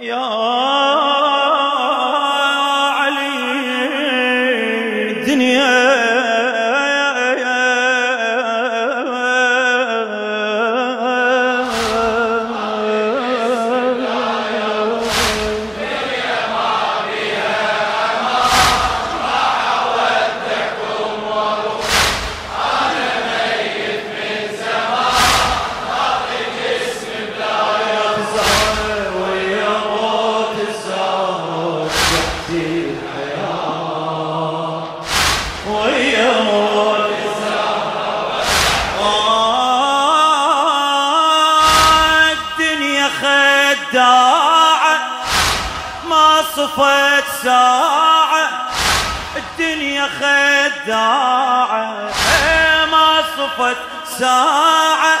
يا خداعة ما صفت ساعة الدنيا خداعة ما صفت ساعة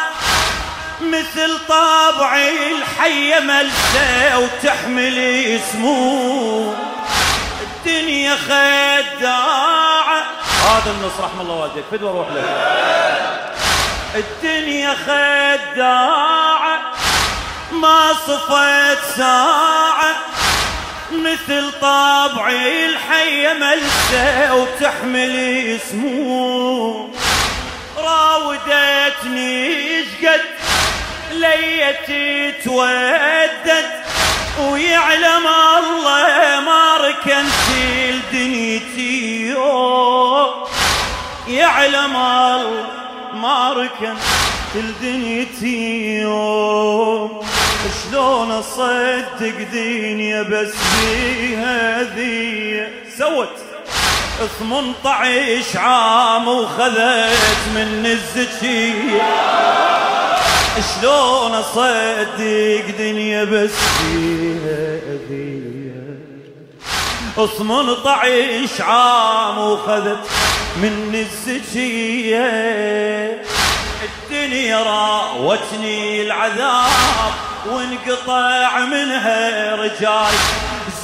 مثل طابعي الحية ملسة وتحمل سموم الدنيا خداعة هذا النص رحم الله والديك. فدوى روح له الدنيا خداعة ما صفت ساعة مثل طابعي الحية ملسة وتحمل سموم راودتني شقد ليتي تودد ويعلم الله ما ركنت لدنيتي. يعلم الله ما ركنت لدنيتي. يوم شلون أصدق دنيا بس بيها ذي سوت. 18 عام وخذت من الزكية شلون أصدق دنيا بس فيها اذية 18 عام وخذت من الزكية الدنيا راوتني العذاب. وانقطع منها رجال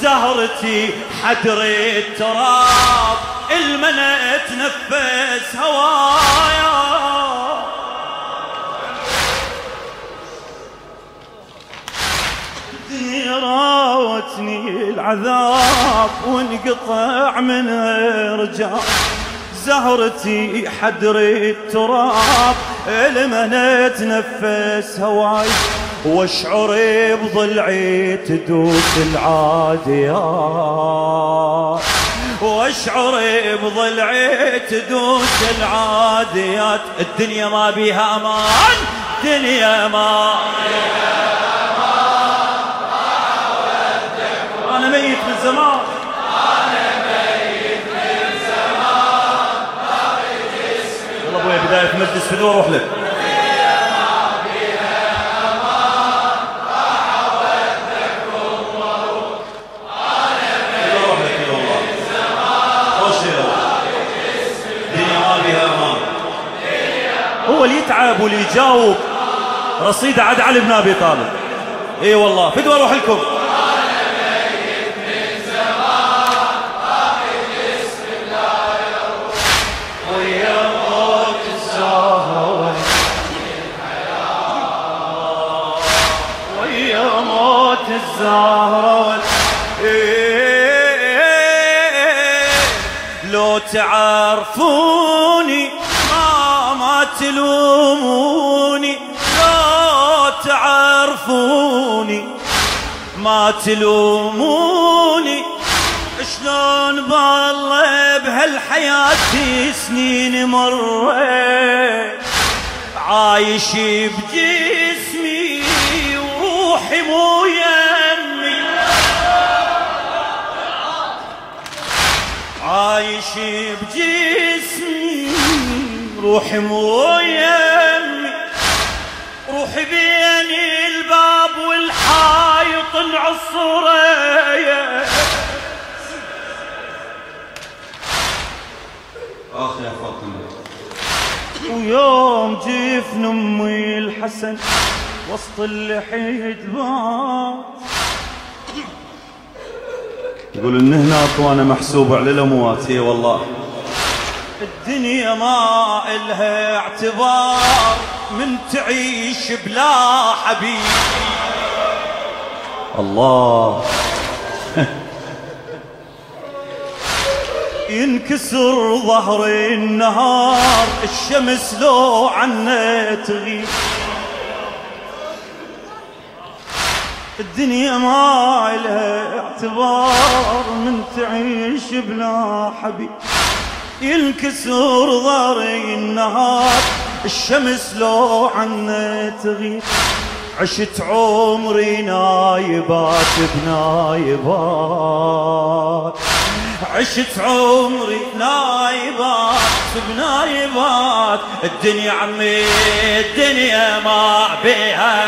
زهرتي حدر التراب المنى تنفس هوايا. راوتني العذاب وانقطع منها رجال زهرتي حدر التراب المنى تنفس هواي واشعر بضلعي تدوس العاديات واشعر بضلعي تدوس العاديات الدنيا ما بيها أمان الدنيا ما بيها أمان. أنا ميت من زمان. يلا أبويا بداية مجلس في روح لك. يتعب واللي يجاوب رصيده عاد علي بن ابي طالب اي والله فدوى أروح لكم لو ما تلوموني لو تعرفوني. ما تلوموني. شلون بالله بهالحياة سنين مريت؟ عايش بجسمي وروحي مو يمي. عايش بجسمي روحي مو يمي روحي بين الباب والحايط العصرية. آخ يا فاطمة. ويوم جفن أمي الحسن وسط اللحية بات يقول إن هناك وأنا محسوب على الأموات إي والله. الدنيا ما إلها اعتبار من تعيش بلا حبيب. الله. ينكسر ظهر النهار الشمس لو عنا تغيب. الدنيا ما لها اعتبار من تعيش بلا حبيب. ينكسر ظهري النهار الشمس لو عنا تغيب. عشت عمري نايبات بنايبات. عشت عمري نايبات بنايبات. الدنيا عمي الدنيا ما بيها.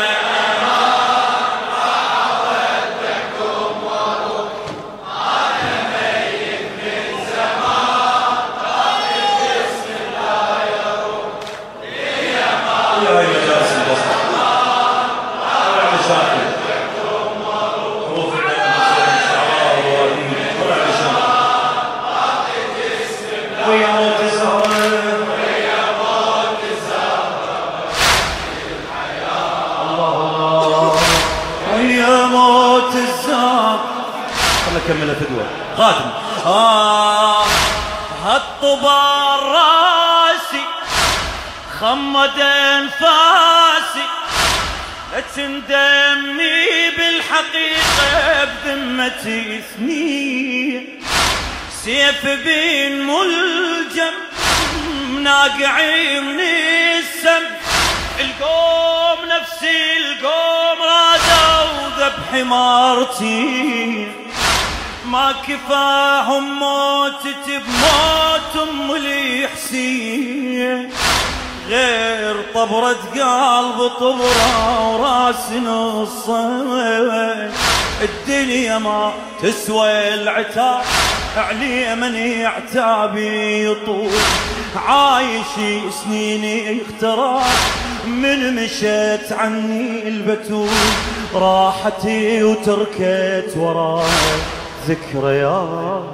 خاتم آه هالطبار راسي خمد أنفاسي. لا تندمي بالحقيقة بذمتي سنين سيف بين ملجم ناقعي من السم. القوم نفسي القوم رادوا ذبح مارتين ما كفاهم موتت بموت أم الحسين. غير طبرة قلب طبرة وراس نصين الدنيا ما تسوى العتاب علي من يعتابي يطول. عايش سنيني اختراع من مشيت عني البتول. راحتي وتركت وراي. ذكريات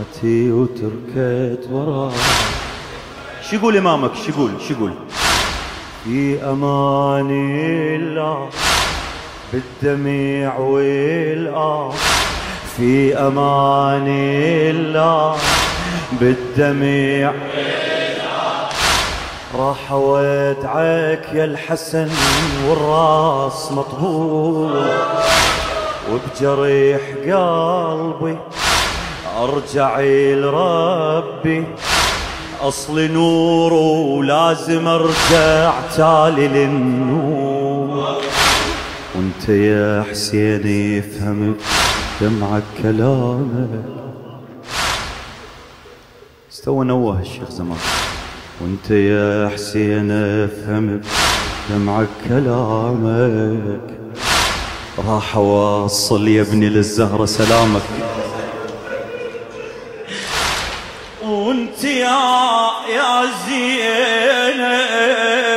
أتي وتركت وراي شو يقول إمامك شو يقول شو يقول في أمان الله بالدمع والآه في أمان الله بالدمع راح وادعك يا الحسن والراس مطبوع وبجريح قلبي. أرجع لربي أصل نور ولازم أرجع تالي للنور. وأنت يا حسين يفهم دمعك كلامك. استوى نوه الشيخ زمان. وأنت يا حسين افهم دمعك كلامك. راح اوصل يا ابني للزهرة سلامك. وانت يا يا زينب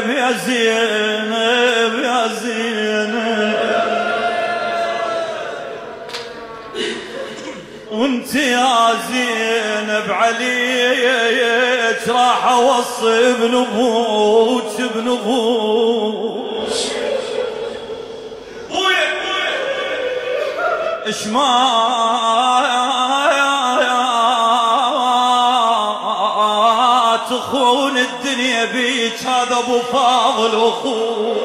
يا زينب يا زينب. وانت يا زينب عليك راح أوصي بنبوك بنبوك اش ما تخون الدنيا بيك هذا أبو فاضل أخوك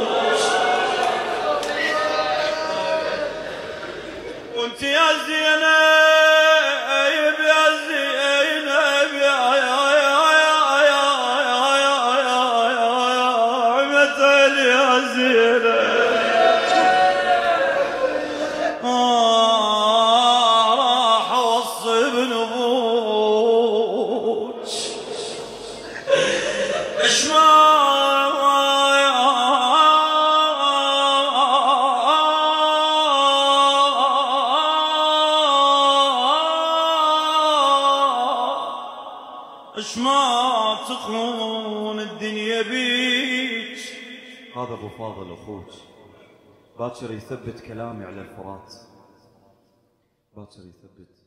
تخون الدنيا هذا أبو فاضل أخوك. باكر يثبت كلامي على الفرات. باكر يثبت.